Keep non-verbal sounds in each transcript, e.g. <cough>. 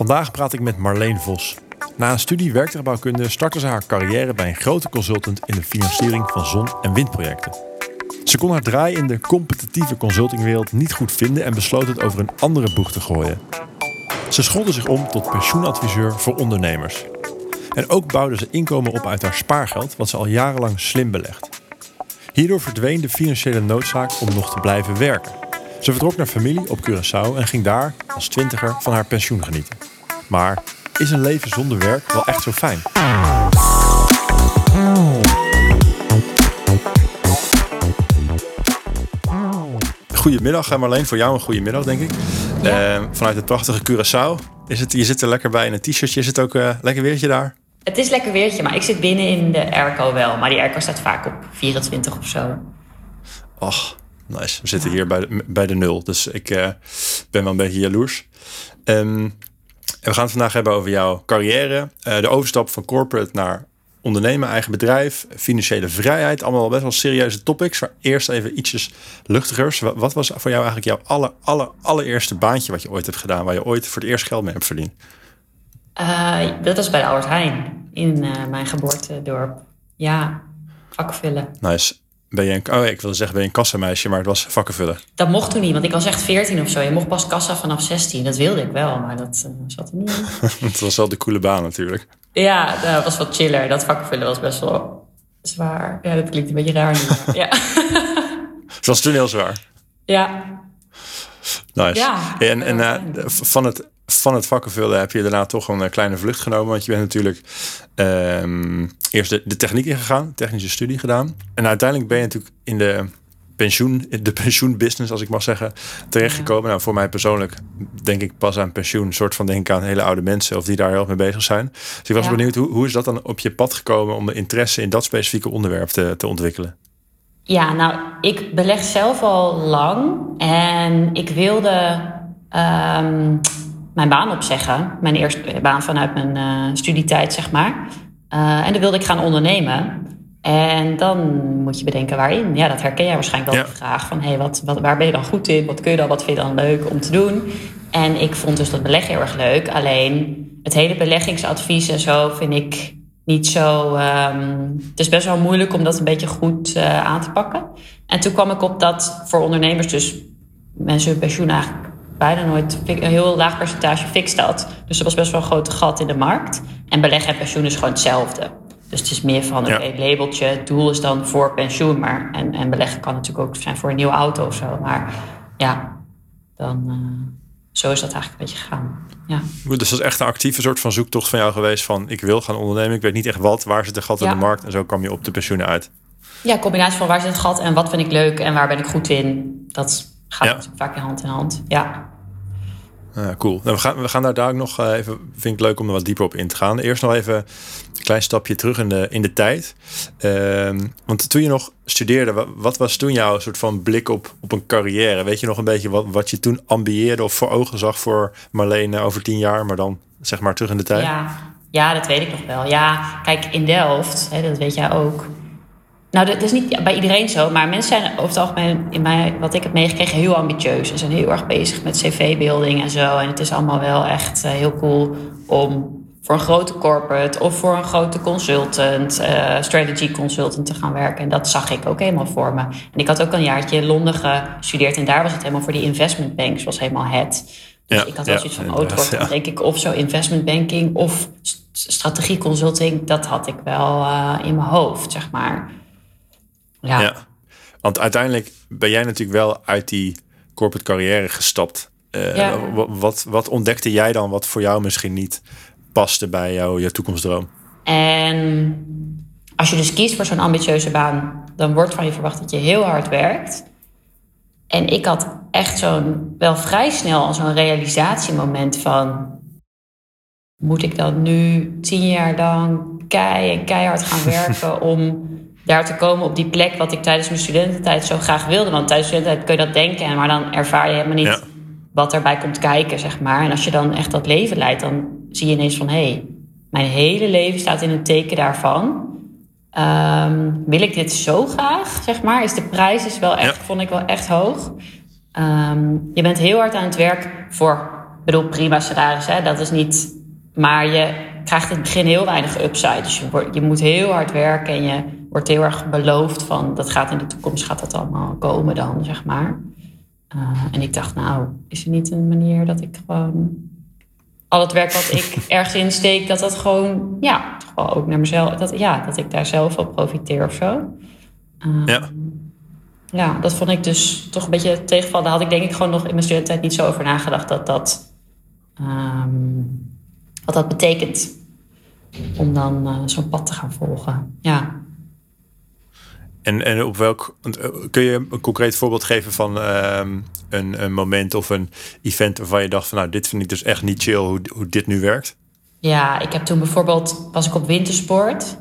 Vandaag praat ik met Marleen Vos. Na een studie werktuigbouwkunde startte ze haar carrière bij een grote consultant in de financiering van zon- en windprojecten. Ze kon haar draai in de competitieve consultingwereld niet goed vinden en besloot het over een andere boeg te gooien. Ze scholde zich om tot pensioenadviseur voor ondernemers. En ook bouwde ze inkomen op uit haar spaargeld, wat ze al jarenlang slim belegt. Hierdoor verdween de financiële noodzaak om nog te blijven werken. Ze vertrok naar familie op Curaçao en ging daar als twintiger van haar pensioen genieten. Maar is een leven zonder werk wel echt zo fijn? Goedemiddag Marleen, voor jou een goede middag denk ik. Uh, vanuit het prachtige Curaçao. Is het, je zit er lekker bij in een t-shirtje. Is het ook uh, lekker weertje daar? Het is lekker weertje, maar ik zit binnen in de airco wel. Maar die airco staat vaak op 24 of zo. Och, nice. We zitten hier bij de, bij de nul, dus ik uh, ben wel een beetje jaloers. Um, en we gaan het vandaag hebben over jouw carrière. Uh, de overstap van corporate naar ondernemen, eigen bedrijf, financiële vrijheid. Allemaal best wel serieuze topics. Maar eerst even ietsjes luchtigers. Wat was voor jou eigenlijk jouw aller, aller, allereerste baantje wat je ooit hebt gedaan? Waar je ooit voor het eerst geld mee hebt verdiend? Uh, dat was bij de Albert Heijn in mijn geboortedorp. Ja, vakvullen. Nice. Ben je een, oh, ik wilde zeggen, ben je een kassameisje, maar het was vakkenvullen. Dat mocht toen niet, want ik was echt 14 of zo. Je mocht pas kassa vanaf 16. Dat wilde ik wel, maar dat uh, zat er niet in. <laughs> het was wel de coole baan natuurlijk. Ja, dat was wat chiller. Dat vakkenvullen was best wel zwaar. Ja, dat klinkt een beetje raar nu. ja. <laughs> <laughs> het was toen heel zwaar. Ja. Nice. Ja, en en uh, van het van het vakkenvullen heb je daarna toch een kleine vlucht genomen. Want je bent natuurlijk um, eerst de, de techniek ingegaan, technische studie gedaan. En uiteindelijk ben je natuurlijk in de pensioen, de <laughs> pensioenbusiness, als ik mag zeggen, terechtgekomen. Ja. Nou, voor mij persoonlijk denk ik pas aan pensioen, een soort van denk aan hele oude mensen of die daar heel mee bezig zijn. Dus ik was ja. benieuwd, hoe, hoe is dat dan op je pad gekomen om de interesse in dat specifieke onderwerp te, te ontwikkelen? Ja, nou, ik beleg zelf al lang en ik wilde um, mijn baan opzeggen. Mijn eerste baan vanuit mijn uh, studietijd, zeg maar. Uh, en dan wilde ik gaan ondernemen. En dan moet je bedenken waarin. Ja, dat herken jij waarschijnlijk wel ja. graag. Van, hey, wat, wat, waar ben je dan goed in? Wat kun je dan? Wat vind je dan leuk om te doen? En ik vond dus dat beleggen heel erg leuk. Alleen het hele beleggingsadvies en zo vind ik niet zo... Um, het is best wel moeilijk om dat een beetje goed uh, aan te pakken. En toen kwam ik op dat voor ondernemers dus mensen hun pensioen eigenlijk bijna nooit een heel laag percentage fix dat. Dus er was best wel een groot gat in de markt. En beleggen en pensioen is gewoon hetzelfde. Dus het is meer van, oké, okay, labeltje, het doel is dan voor pensioen. Maar, en, en beleggen kan natuurlijk ook zijn voor een nieuwe auto of zo. Maar ja, dan, uh, zo is dat eigenlijk een beetje gegaan. Ja. Goed, dus dat is echt een actieve soort van zoektocht van jou geweest van... ik wil gaan ondernemen, ik weet niet echt wat, waar zit de gat ja. in de markt... en zo kwam je op de pensioenen uit. Ja, combinatie van waar zit het gat en wat vind ik leuk en waar ben ik goed in. Dat gaat ja. vaak in hand in hand, ja. Ja, cool. Nou, we, gaan, we gaan daar daar nog uh, even, vind ik leuk om er wat dieper op in te gaan. Eerst nog even een klein stapje terug in de, in de tijd. Uh, want toen je nog studeerde, wat, was toen jouw soort van blik op, op een carrière? Weet je nog een beetje wat, wat je toen ambieerde of voor ogen zag voor Marlene over tien jaar, maar dan zeg maar terug in de tijd? Ja, ja dat weet ik nog wel. Ja, kijk, in Delft, hè, dat weet jij ook, nou, dat is niet bij iedereen zo, maar mensen zijn over het algemeen, in mij, wat ik heb meegekregen, heel ambitieus. En zijn heel erg bezig met cv-building en zo. En het is allemaal wel echt uh, heel cool om voor een grote corporate of voor een grote consultant, uh, strategy consultant te gaan werken. En dat zag ik ook helemaal voor me. En ik had ook een jaartje in Londen gestudeerd en daar was het helemaal voor die investment banks, was helemaal het. Dus ja, ik had wel ja, zoiets van, oh, het ja. denk ik of zo investment banking of strategie consulting. Dat had ik wel uh, in mijn hoofd, zeg maar. Ja. ja. Want uiteindelijk ben jij natuurlijk wel uit die corporate carrière gestapt. Uh, ja. wat, wat ontdekte jij dan wat voor jou misschien niet paste bij jou, je toekomstdroom? En als je dus kiest voor zo'n ambitieuze baan, dan wordt van je verwacht dat je heel hard werkt. En ik had echt zo'n, wel vrij snel zo'n realisatiemoment van... moet ik dan nu tien jaar lang kei en keihard gaan <laughs> werken om daar te komen op die plek wat ik tijdens mijn studententijd zo graag wilde. Want tijdens studententijd kun je dat denken, maar dan ervaar je helemaal niet ja. wat erbij komt kijken, zeg maar. En als je dan echt dat leven leidt, dan zie je ineens van hé, hey, mijn hele leven staat in het teken daarvan. Um, wil ik dit zo graag, zeg maar? Is de prijs is wel echt, ja. vond ik wel echt hoog. Um, je bent heel hard aan het werk voor ik bedoel, prima salaris, hè, dat is niet. Maar je krijgt in het begin heel weinig upside. Dus je, je moet heel hard werken en je wordt heel erg beloofd van dat gaat in de toekomst gaat dat allemaal komen dan, zeg maar. Uh, en ik dacht, nou, is er niet een manier dat ik gewoon al het werk wat ik <laughs> ergens in steek, dat dat gewoon, ja, gewoon ook naar mezelf, dat, ja, dat ik daar zelf op profiteer of zo. Uh, ja. Ja, dat vond ik dus toch een beetje tegenvallen. Daar had ik denk ik gewoon nog in mijn studententijd niet zo over nagedacht dat dat, um, wat dat betekent om dan uh, zo'n pad te gaan volgen. Ja. En, en op welk. Kun je een concreet voorbeeld geven van uh, een, een, moment of een event waarvan je dacht van nou, dit vind ik dus echt niet chill hoe, hoe dit nu werkt? Ja, ik heb toen bijvoorbeeld was ik op wintersport.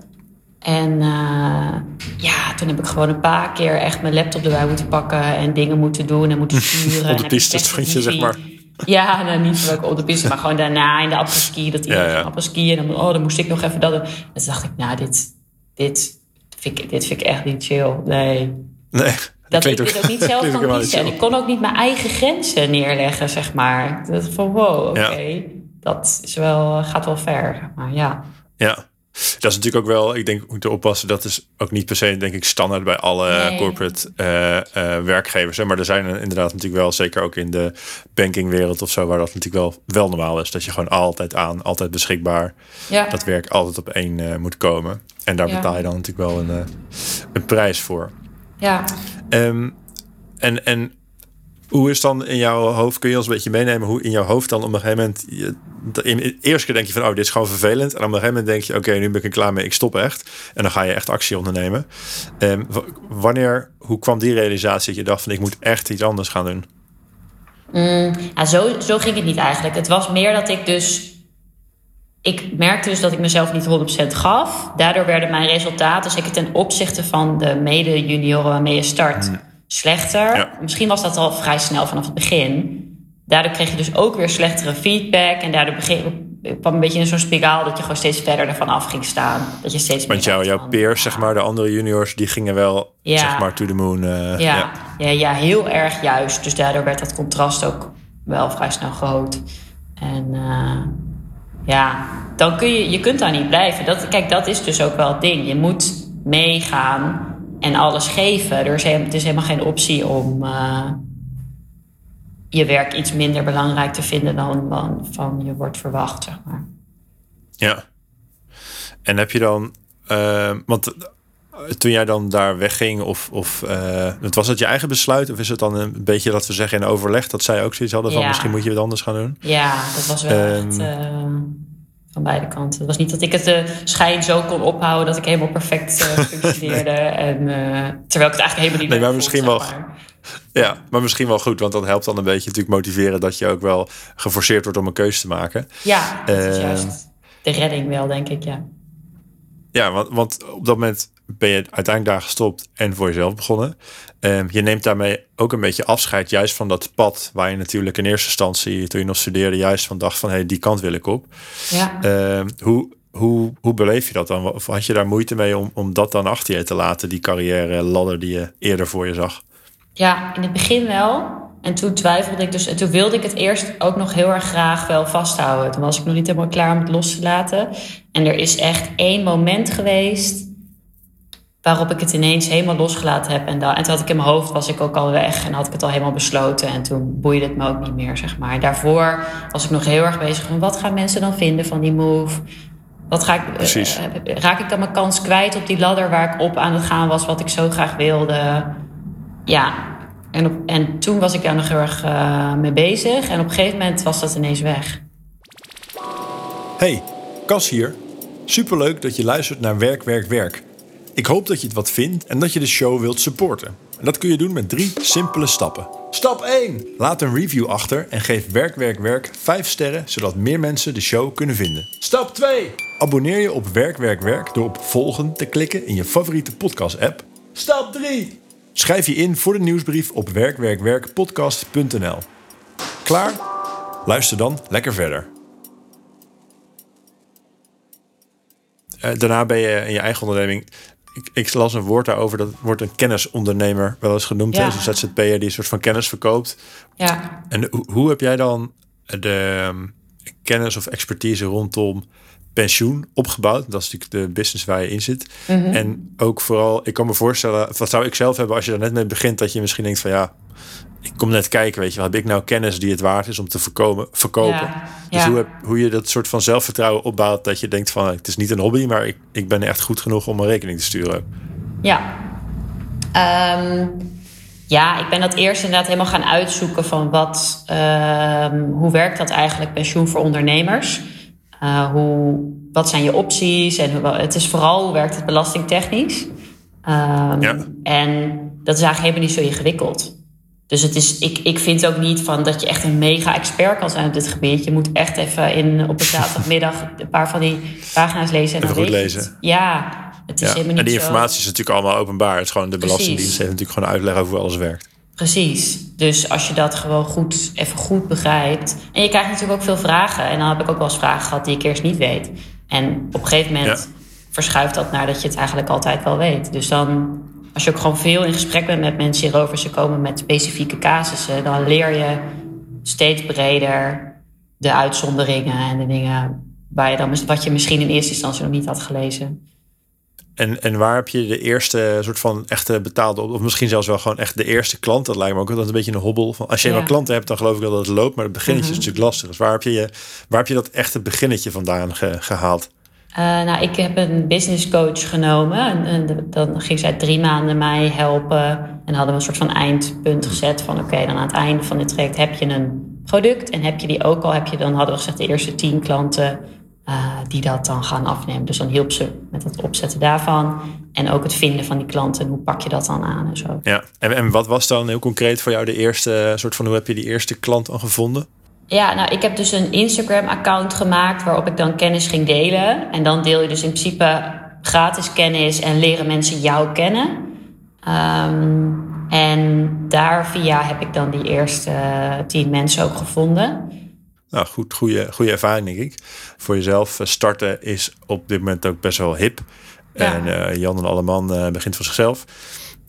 En uh, ja, toen heb ik gewoon een paar keer echt mijn laptop erbij moeten pakken en dingen moeten doen en moeten <laughs> sturen. op de piste vind je, zeg maar. Ja, nou, niet op de piste, maar gewoon daarna in de apres-ski. Dat iedereen ja, ja. En dan, oh, dan moest ik nog even dat doen. En toen dacht ik, nou, dit, dit, vind ik, dit vind ik echt niet chill. Nee. Nee. Dat ik dit ook niet <laughs> zelf kan kiezen. En ik kon ook niet mijn eigen grenzen neerleggen, zeg maar. Dat van, wow, oké. Dat is wel, gaat wel ver, zeg maar, ja. Ja. Dat is natuurlijk ook wel, ik denk, moeten oppassen. Dat is ook niet per se, denk ik, standaard bij alle corporate uh, uh, werkgevers. Hè. Maar er zijn inderdaad natuurlijk wel, zeker ook in de bankingwereld of zo, waar dat natuurlijk wel, wel normaal is. Dat je gewoon altijd aan, altijd beschikbaar, ja. dat werk altijd op één uh, moet komen. En daar ja. betaal je dan natuurlijk wel een, een prijs voor. Ja. Um, en, en hoe is dan in jouw hoofd, kun je ons een beetje meenemen hoe in jouw hoofd dan op een gegeven moment, je, eerste keer denk je van, oh, dit is gewoon vervelend. En op een gegeven moment denk je, oké, okay, nu ben ik er klaar mee, ik stop echt. En dan ga je echt actie ondernemen. Um, wanneer, hoe kwam die realisatie dat je dacht van, ik moet echt iets anders gaan doen? Mm, ja, zo, zo ging het niet eigenlijk. Het was meer dat ik dus ik merkte dus dat ik mezelf niet 100% gaf. Daardoor werden mijn resultaten, zeker ten opzichte van de mede-junioren waarmee je start, mm slechter. Ja. Misschien was dat al vrij snel vanaf het begin. Daardoor kreeg je dus ook weer slechtere feedback. En daardoor begin, kwam een beetje in zo'n spiraal dat je gewoon steeds verder ervan af ging staan. Dat je steeds Want jou, jouw peers, zeg maar, de andere juniors, die gingen wel, ja. zeg maar, to the moon. Uh, ja. Ja. ja. Ja, heel erg juist. Dus daardoor werd dat contrast ook wel vrij snel groot. En uh, ja, dan kun je, je kunt daar niet blijven. Dat, kijk, dat is dus ook wel het ding. Je moet meegaan en alles geven. Er is, het is helemaal geen optie om uh, je werk iets minder belangrijk te vinden dan, dan van je wordt verwacht, zeg maar. Ja. En heb je dan, uh, want toen jij dan daar wegging, of, of uh, was het je eigen besluit, of is het dan een beetje dat we zeggen in overleg dat zij ook zoiets hadden van Ja. misschien moet je het anders gaan doen? Ja, dat was wel Ehm. echt van beide kanten. Het was niet dat ik het uh, schijn zo kon ophouden dat ik helemaal perfect uh, <laughs> functioneerde. en, uh, terwijl ik het eigenlijk helemaal niet Nee, maar misschien vond, wel- zeg maar. Ja, maar misschien wel goed, want dat helpt dan een beetje natuurlijk motiveren dat je ook wel geforceerd wordt om een keuze te maken. Ja, dat is juist de redding wel, denk ik, ja. Ja, want, want op dat moment ben je uiteindelijk daar gestopt en voor jezelf begonnen. Ehm, je neemt daarmee ook een beetje afscheid juist van dat pad waar je natuurlijk in eerste instantie, toen je nog studeerde, juist van dacht van hé, hey, die kant wil ik op. Ja. Ehm, hoe, hoe, hoe beleef je dat dan? Of had je daar moeite mee om, om dat dan achter je te laten, die carrière ladder die je eerder voor je zag? Ja, in het begin wel. En toen twijfelde ik dus. En toen wilde ik het eerst ook nog heel erg graag wel vasthouden. Toen was ik nog niet helemaal klaar om het los te laten. En er is echt één moment geweest. Waarop ik het ineens helemaal losgelaten heb. En, dan, en toen had ik in mijn hoofd, was ik ook al weg. En had ik het al helemaal besloten. En toen boeide het me ook niet meer, zeg maar. Daarvoor was ik nog heel erg bezig van wat gaan mensen dan vinden van die move. Wat ga ik, eh, Precies. eh, raak ik dan mijn kans kwijt op die ladder waar ik op aan het gaan was, wat ik zo graag wilde. Ja, en, op, en toen was ik daar nog heel erg eh, mee bezig. En op een gegeven moment was dat ineens weg. Hey, Cas hier. Superleuk dat je luistert naar Werk, Werk, Werk. Ik hoop dat je het wat vindt en dat je de show wilt supporten. En dat kun je doen met drie simpele stappen. Stap 1. Laat een review achter en geef Werk, Werk, Werk 5 sterren, zodat meer mensen de show kunnen vinden. Stap 2. Abonneer je op Werk, Werk, Werk door op volgen te klikken in je favoriete podcast-app. Stap 3. Schrijf je in voor de nieuwsbrief op werkwerkwerkpodcast.nl. Klaar? Luister dan lekker verder. Eh, daarna ben je in je eigen onderneming. Ik, ik las een woord daarover, dat wordt een kennisondernemer wel eens genoemd. Ja. Zo'n ZZP'er die een soort van kennis verkoopt. Ja, En hoe, hoe heb jij dan de ehm, kennis of expertise rondom pensioen opgebouwd. Dat is natuurlijk de business waar je in zit. Mhm. En ook vooral, ik kan me voorstellen, wat zou ik zelf hebben als je er net mee begint, dat je misschien denkt van ja, ik kom net kijken, weet je, heb ik nou kennis die het waard is om te voorkomen, verkopen? Ja, Dus ja. hoe, heb, hoe je dat soort van zelfvertrouwen opbouwt, dat je denkt van het is niet een hobby, maar ik, ik ben echt goed genoeg om een rekening te sturen. Ja. Ehm, ja, ik ben dat eerst inderdaad helemaal gaan uitzoeken van wat, ehm, hoe werkt dat eigenlijk pensioen voor ondernemers? Eh, hoe, wat zijn je opties? En hoe, het is vooral hoe werkt het belastingtechnisch? Ja. En dat is eigenlijk helemaal niet zo ingewikkeld. Dus het is, ik, ik vind ook niet van dat je echt een mega expert kan zijn op dit gebied. Je moet echt even in, op een zaterdagmiddag een paar van die pagina's lezen. En Even dan goed weet je lezen. het. Ja, het is Ja. helemaal En niet die zo- informatie is natuurlijk allemaal openbaar. Het is gewoon de Precies. Belastingdienst heeft natuurlijk gewoon uitleg over hoe alles werkt. Precies. Dus als je dat gewoon goed, even goed begrijpt. En je krijgt natuurlijk ook veel vragen. En dan heb ik ook wel eens vragen gehad die ik eerst niet weet. En op een gegeven moment Ja. verschuift dat naar dat je het eigenlijk altijd wel weet. Dus dan, als je ook gewoon veel in gesprek bent met mensen hierover, ze komen met specifieke casussen, dan leer je steeds breder de uitzonderingen en de dingen waar je dan, wat je misschien in eerste instantie nog niet had gelezen. En, en waar heb je de eerste soort van echte betaalde, of misschien zelfs wel gewoon echt de eerste klant? Dat lijkt me ook altijd een beetje een hobbel. Van als je Ja. eenmaal klanten hebt, dan geloof ik wel dat het loopt. Maar het beginnetje Mhm. is natuurlijk lastig. Dus waar heb je, je, waar heb je dat echte beginnetje vandaan ge- gehaald? Eh, nou, ik heb een business coach genomen. En, en dan ging zij drie maanden mij helpen. En hadden we een soort van eindpunt gezet van... oké, dan aan het einde van dit traject heb je een product... en heb je die ook al, heb je dan hadden we gezegd... de eerste tien klanten eh, die dat dan gaan afnemen. Dus dan hielp ze met het opzetten daarvan. En ook het vinden van die klanten. Hoe pak je dat dan aan en zo. Ja. En, en wat was dan heel concreet voor jou de eerste soort van, hoe heb je die eerste klant dan gevonden? Ja, nou, ik heb dus een Instagram-account gemaakt waarop ik dan kennis ging delen. En dan deel je dus in principe gratis kennis en leren mensen jou kennen. Ehm, en daar via heb ik dan die eerste tien mensen ook gevonden. Nou goed, goede, goede ervaring denk ik. Voor jezelf eh, starten is op dit moment ook best wel hip. Ja. En eh, Jan en Alleman eh begint voor zichzelf.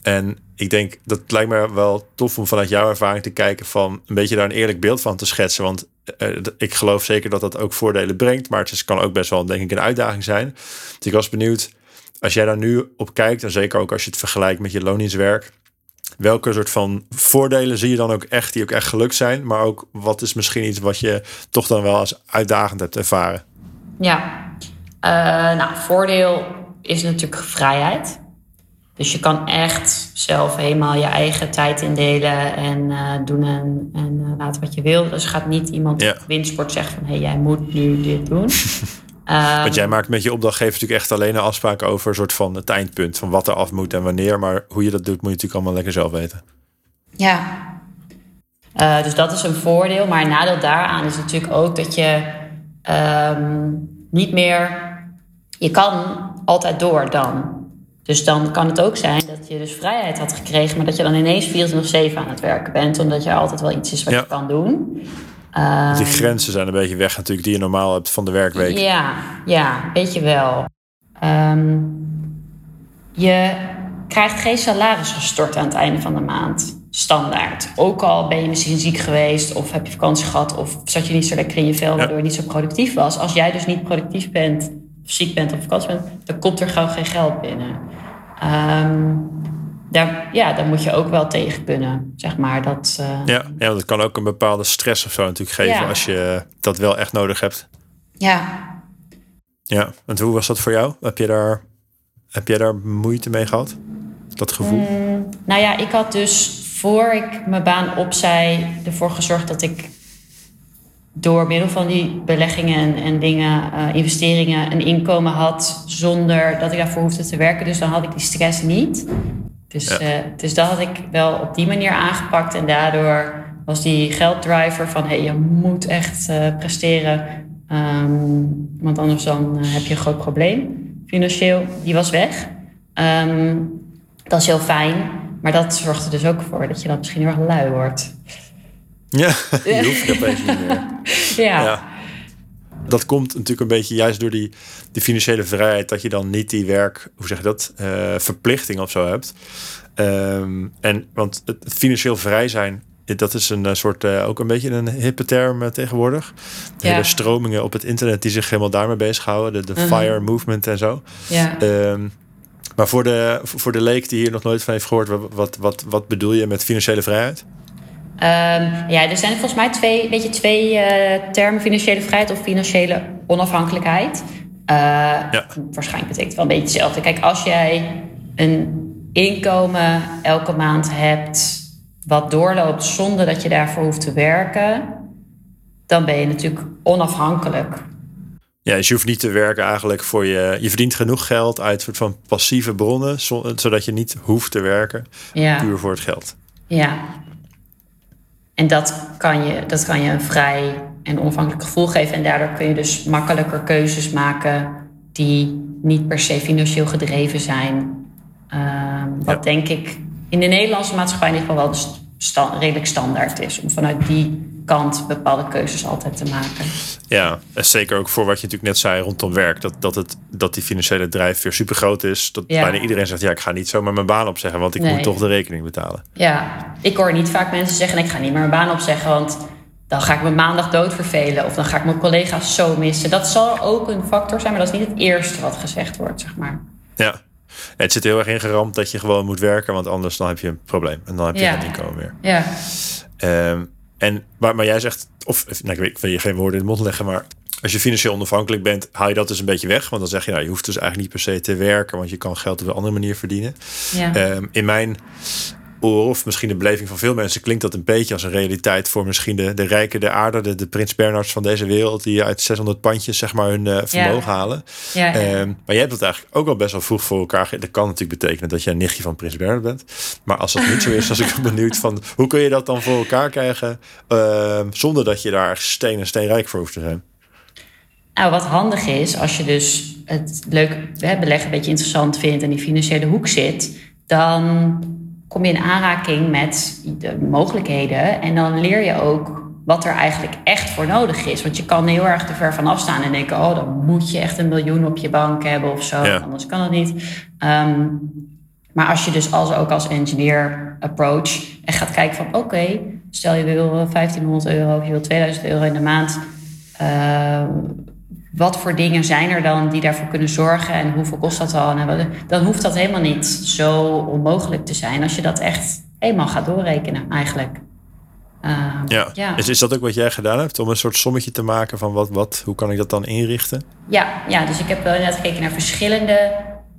En ik denk, dat lijkt me wel tof om vanuit jouw ervaring te kijken van een beetje daar een eerlijk beeld van te schetsen. Want ik geloof zeker dat dat ook voordelen brengt, maar het is, kan ook best wel denk ik een uitdaging zijn. Dus ik was benieuwd, als jij daar nu op kijkt, en zeker ook als je het vergelijkt met je loningswerk, welke soort van voordelen zie je dan ook echt, die ook echt gelukt zijn, maar ook wat is misschien iets wat je toch dan wel als uitdagend hebt ervaren? Ja, Eh, nou, voordeel is natuurlijk vrijheid. Dus je kan echt zelf helemaal je eigen tijd indelen en eh, doen en, en eh, laten wat je wil. Dus gaat niet iemand Ja. op windsport zeggen van hé, hey, jij moet nu dit doen. <laughs> Ehm, Want jij maakt met je opdrachtgever natuurlijk echt alleen een afspraak over een soort van het eindpunt. Van wat er af moet en wanneer. Maar hoe je dat doet, moet je natuurlijk allemaal lekker zelf weten. Ja. Eh, dus dat is een voordeel. Maar een nadeel daaraan is natuurlijk ook dat je ehm, niet meer. Je kan altijd door dan. Dus dan kan het ook zijn dat je dus vrijheid had gekregen, maar dat je dan ineens 24-7 aan het werken bent, omdat je altijd wel iets is wat Ja. je kan doen. Die grenzen zijn een beetje weg natuurlijk die je normaal hebt van de werkweek. Ja, ja, weet je wel. Ehm, je krijgt geen salaris gestort aan het einde van de maand. Standaard. Ook al ben je misschien ziek geweest, of heb je vakantie gehad, of zat je niet zo lekker in je vel, waardoor je niet zo productief was. Als jij dus niet productief bent, of ziek bent of vakantie bent, dan komt er gewoon geen geld binnen. Ehm, daar, ja, daar moet je ook wel tegen kunnen, zeg maar. Dat, eh, Ja, ja, het kan ook een bepaalde stress of zo natuurlijk geven Ja. als je dat wel echt nodig hebt. ja, Ja, en hoe was dat voor jou? Heb je daar, heb jij daar moeite mee gehad? Dat gevoel? Nou ja, ik had dus voor ik mijn baan opzij ervoor gezorgd dat ik door middel van die beleggingen en, en dingen, eh, investeringen, een inkomen had zonder dat ik daarvoor hoefde te werken. Dus dan had ik die stress niet. Dus, Ja. eh, dus dat had ik wel op die manier aangepakt. En daardoor was die gelddriver van hey, je moet echt eh, presteren. Ehm, want anders dan eh, heb je een groot probleem financieel. Die was weg. Ehm, dat is heel fijn. Maar dat zorgt er dus ook voor dat je dan misschien heel erg lui wordt. Ja, <laughs> die hoef ik opeens niet meer. <laughs> Ja, Ja. Dat komt natuurlijk een beetje juist door die, die financiële vrijheid. Dat je dan niet die werk, hoe zeg je dat, eh, verplichting of zo hebt. Ehm, en want het, financieel vrij zijn dat is een soort, ook een beetje een hippe term tegenwoordig. De hele stromingen op het internet die zich helemaal daarmee bezighouden. De, de mhm. FIRE movement en zo. Ja. Ehm, maar voor de, voor de leek die hier nog nooit van heeft gehoord, wat, wat, wat bedoel je met financiële vrijheid? Um, ja, er zijn volgens mij twee, weet je, twee uh, termen: financiële vrijheid of financiële onafhankelijkheid. Uh, ja. Waarschijnlijk betekent het wel een beetje hetzelfde. Kijk, als jij een inkomen elke maand hebt wat doorloopt zonder dat je daarvoor hoeft te werken, dan ben je natuurlijk onafhankelijk. Ja, dus je hoeft niet te werken eigenlijk voor je. Je verdient genoeg geld uit soort van passieve bronnen, zodat je niet hoeft te werken. Ja. Puur voor het geld. Ja. En dat kan, je, dat kan je een vrij en onafhankelijk gevoel geven. En daardoor kun je dus makkelijker keuzes maken die niet per se financieel gedreven zijn. Uh, wat denk ik in de Nederlandse maatschappij in ieder geval wel redelijk standaard is. Om vanuit die kant bepaalde keuzes altijd te maken. Ja, en zeker ook voor wat je natuurlijk net zei rondom werk. Dat, dat, het, dat die financiële drijfveer super groot is. Dat bijna iedereen zegt, ja, ik ga niet zomaar mijn baan opzeggen. Want ik moet toch de rekening betalen. Ja, ik hoor niet vaak mensen zeggen, ik ga niet meer mijn baan opzeggen. Want dan ga ik me maandag dood vervelen. Of dan ga ik mijn collega's zo missen. Dat zal ook een factor zijn, maar dat is niet het eerste wat gezegd wordt, zeg maar. Ja, het zit heel erg ingeramd dat je gewoon moet werken, want anders dan heb je een probleem en dan heb je geen inkomen meer. Ja. Um, en, maar, maar jij zegt, of nou, ik, wil je geen woorden in de mond leggen, maar als je financieel onafhankelijk bent, haal je dat dus een beetje weg. Want dan zeg je, nou, je hoeft dus eigenlijk niet per se te werken, want je kan geld op een andere manier verdienen. Ja. Um, in mijn of misschien de beleving van veel mensen, klinkt dat een beetje als een realiteit voor misschien de, de rijken, de aarde, de, de prins Bernards van deze wereld, die uit 600 pandjes zeg maar hun uh, vermogen halen. Ja, ehm, maar jij hebt het eigenlijk ook al best wel vroeg voor elkaar. Dat kan natuurlijk betekenen dat je een nichtje van prins Bernard bent. Maar als dat niet zo is, was ik benieuwd van hoe kun je dat dan voor elkaar krijgen uh, zonder dat je daar steen en steenrijk voor hoeft te zijn? Nou, wat handig is, als je dus het leuk hè, beleggen een beetje interessant vindt en die financiële hoek zit, dan kom je in aanraking met de mogelijkheden. En dan leer je ook wat er eigenlijk echt voor nodig is. Want je kan heel erg te ver van afstaan en denken: oh, dan moet je echt een miljoen op je bank hebben of zo. Anders kan dat niet. Ehm, maar als je dus als, ook als engineer approach en gaat kijken van oké, stel je wil 1500 euro of je wil 2000 euro in de maand. Uh, wat voor dingen zijn er dan die daarvoor kunnen zorgen en hoeveel kost dat dan? En dan hoeft dat helemaal niet zo onmogelijk te zijn als je dat echt eenmaal gaat doorrekenen, eigenlijk. Uh, ja. Is, is dat ook wat jij gedaan hebt om een soort sommetje te maken van wat, wat, hoe kan ik dat dan inrichten? Ja, ja dus ik heb wel net gekeken naar verschillende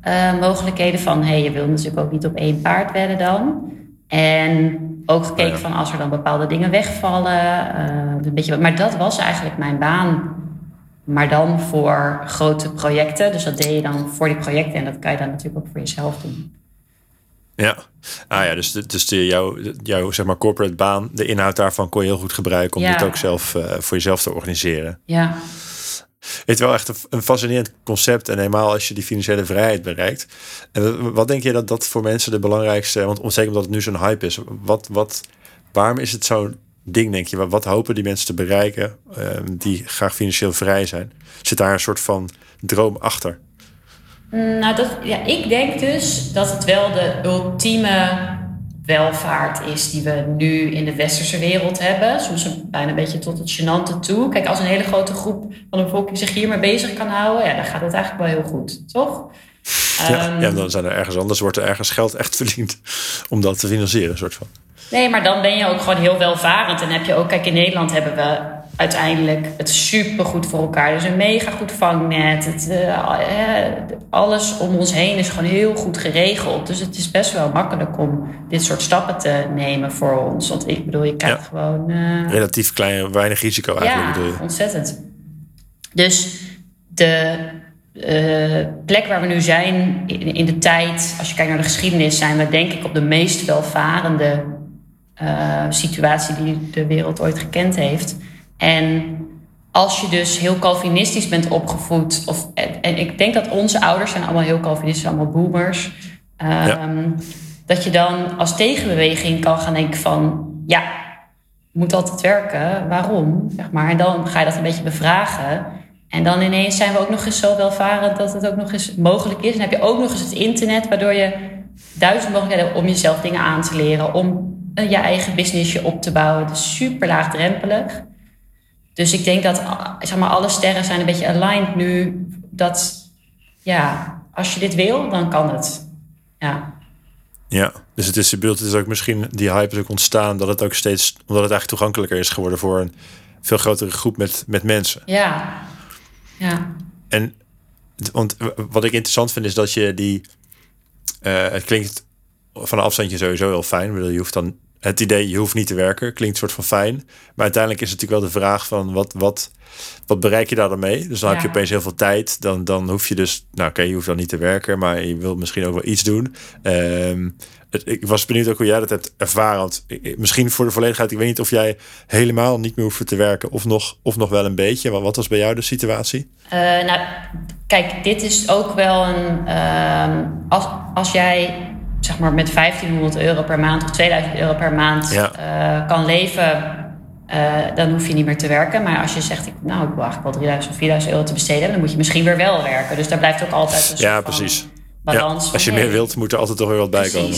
uh, mogelijkheden van hey, je wil natuurlijk ook niet op één paard wedden dan. En ook gekeken oh van als er dan bepaalde dingen wegvallen. Uh, een beetje, maar dat was eigenlijk mijn baan maar dan voor grote projecten. Dus dat deed je dan voor die projecten. En dat kan je dan natuurlijk ook voor jezelf doen. Ja, ah ja, dus, dus de, jouw, jouw zeg maar corporate baan, de inhoud daarvan kon je heel goed gebruiken om dit ook zelf uh, voor jezelf te organiseren. Ja. Het is wel echt een, fascinerend concept en helemaal als je die financiële vrijheid bereikt. En wat denk je dat dat voor mensen de belangrijkste, want zeker omdat het nu zo'n hype is, wat, wat, waarom is het zo ding, denk je? Wat, hopen die mensen te bereiken ehm, die graag financieel vrij zijn? Zit daar een soort van droom achter? Mm, nou, dat, ja, ik denk dus dat het wel de ultieme welvaart is die we nu in de westerse wereld hebben. Soms bijna een beetje tot het gênante toe. Kijk, als een hele grote groep van de bevolking zich hiermee bezig kan houden, ja, dan gaat het eigenlijk wel heel goed, toch? Ja, um, ja, dan zijn er ergens anders, wordt er ergens geld echt verdiend om dat te financieren, soort van. Nee, maar dan ben je ook gewoon heel welvarend. En heb je ook, kijk, in Nederland hebben we uiteindelijk het super goed voor elkaar. Dus een mega goed vangnet. Het, uh, alles om ons heen is gewoon heel goed geregeld. Dus het is best wel makkelijk om dit soort stappen te nemen voor ons. Want ik bedoel, je krijgt gewoon. Uh, Relatief klein, weinig risico eigenlijk. Ja, bedoel je. ontzettend. Dus de uh, plek waar we nu zijn in, in, de tijd, als je kijkt naar de geschiedenis, zijn we denk ik op de meest welvarende uh, situatie die de wereld ooit gekend heeft. En als je dus heel Calvinistisch bent opgevoed, of, en, ik denk dat onze ouders zijn allemaal heel Calvinistisch, allemaal boomers, um, dat je dan als tegenbeweging kan gaan denken van, ja, moet altijd werken, waarom? Zeg maar. En dan ga je dat een beetje bevragen. En dan ineens zijn we ook nog eens zo welvarend dat het ook nog eens mogelijk is. En heb je ook nog eens het internet, waardoor je duizend mogelijkheden hebt om jezelf dingen aan te leren, om uh, je eigen businessje op te bouwen. Dus super laagdrempelig. Dus ik denk dat zeg maar, alle sterren zijn een beetje aligned nu. Dat ja, als je dit wil, dan kan het. Ja. Ja, dus het is de beeld, het is ook misschien die hype is ook ontstaan dat het ook steeds, omdat het eigenlijk toegankelijker is geworden voor een veel grotere groep met, met mensen. Ja. Ja. En want wat ik interessant vind is dat je die, uh, het klinkt van een afstandje sowieso heel fijn. Je hoeft dan het idee, je hoeft niet te werken, klinkt soort van fijn. Maar uiteindelijk is het natuurlijk wel de vraag van wat, wat, wat bereik je daar dan mee? Dus dan heb je opeens heel veel tijd. Dan, dan hoef je dus, nou oké, je hoeft dan niet te werken, maar je wilt misschien ook wel iets doen. Ehm, het, ik was benieuwd ook hoe jij dat hebt ervaren. Want misschien voor de volledigheid, ik weet niet of jij helemaal niet meer hoeft te werken of nog, of nog wel een beetje. Maar wat was bij jou de situatie? Uh, nou, kijk, dit is ook wel een. Uh, als, als jij zeg maar met 1500 euro per maand of 2000 euro per maand uh, kan leven, uh, dan hoef je niet meer te werken. Maar als je zegt, ik, nou, ik wil eigenlijk wel 3000 of 4000 euro te besteden, dan moet je misschien weer wel werken. Dus daar blijft ook altijd een ja, precies. balans. Ja, als je meer wilt, moet er altijd toch weer wat bij komen.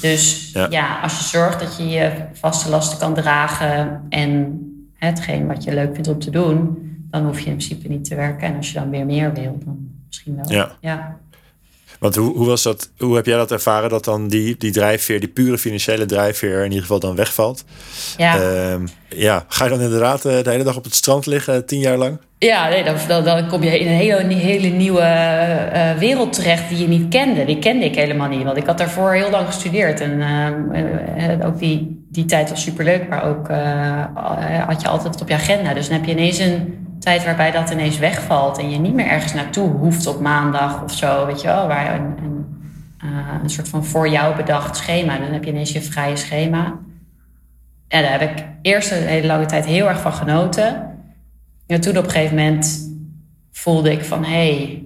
Dus ja. ja. als je zorgt dat je je vaste lasten kan dragen en hetgeen wat je leuk vindt om te doen, dan hoef je in principe niet te werken. En als je dan weer meer wil, dan misschien wel. Ja. ja. Want hoe, hoe, was dat, hoe heb jij dat ervaren dat dan die, die drijfveer, die pure financiële drijfveer, in ieder geval dan wegvalt? Ja. Uh, ja. Ga je dan inderdaad eh, de hele dag op het strand liggen, tien jaar lang? Ja, nee, dan, dan, kom je in een hele, hele nieuwe uh, wereld terecht die je niet kende. Die kende ik helemaal niet, want ik had daarvoor heel lang gestudeerd. En uh, ook die, die tijd was superleuk, maar ook had je altijd het op je agenda. Dus dan heb je ineens een tijd waarbij dat ineens wegvalt en je niet meer ergens naartoe hoeft op maandag of zo, weet je wel, waar een, een, uh, een soort van voor jou bedacht schema. Dan heb je ineens je vrije schema. En daar heb ik eerst een hele lange tijd heel erg van genoten. En toen op een gegeven moment voelde ik van, hé, hey,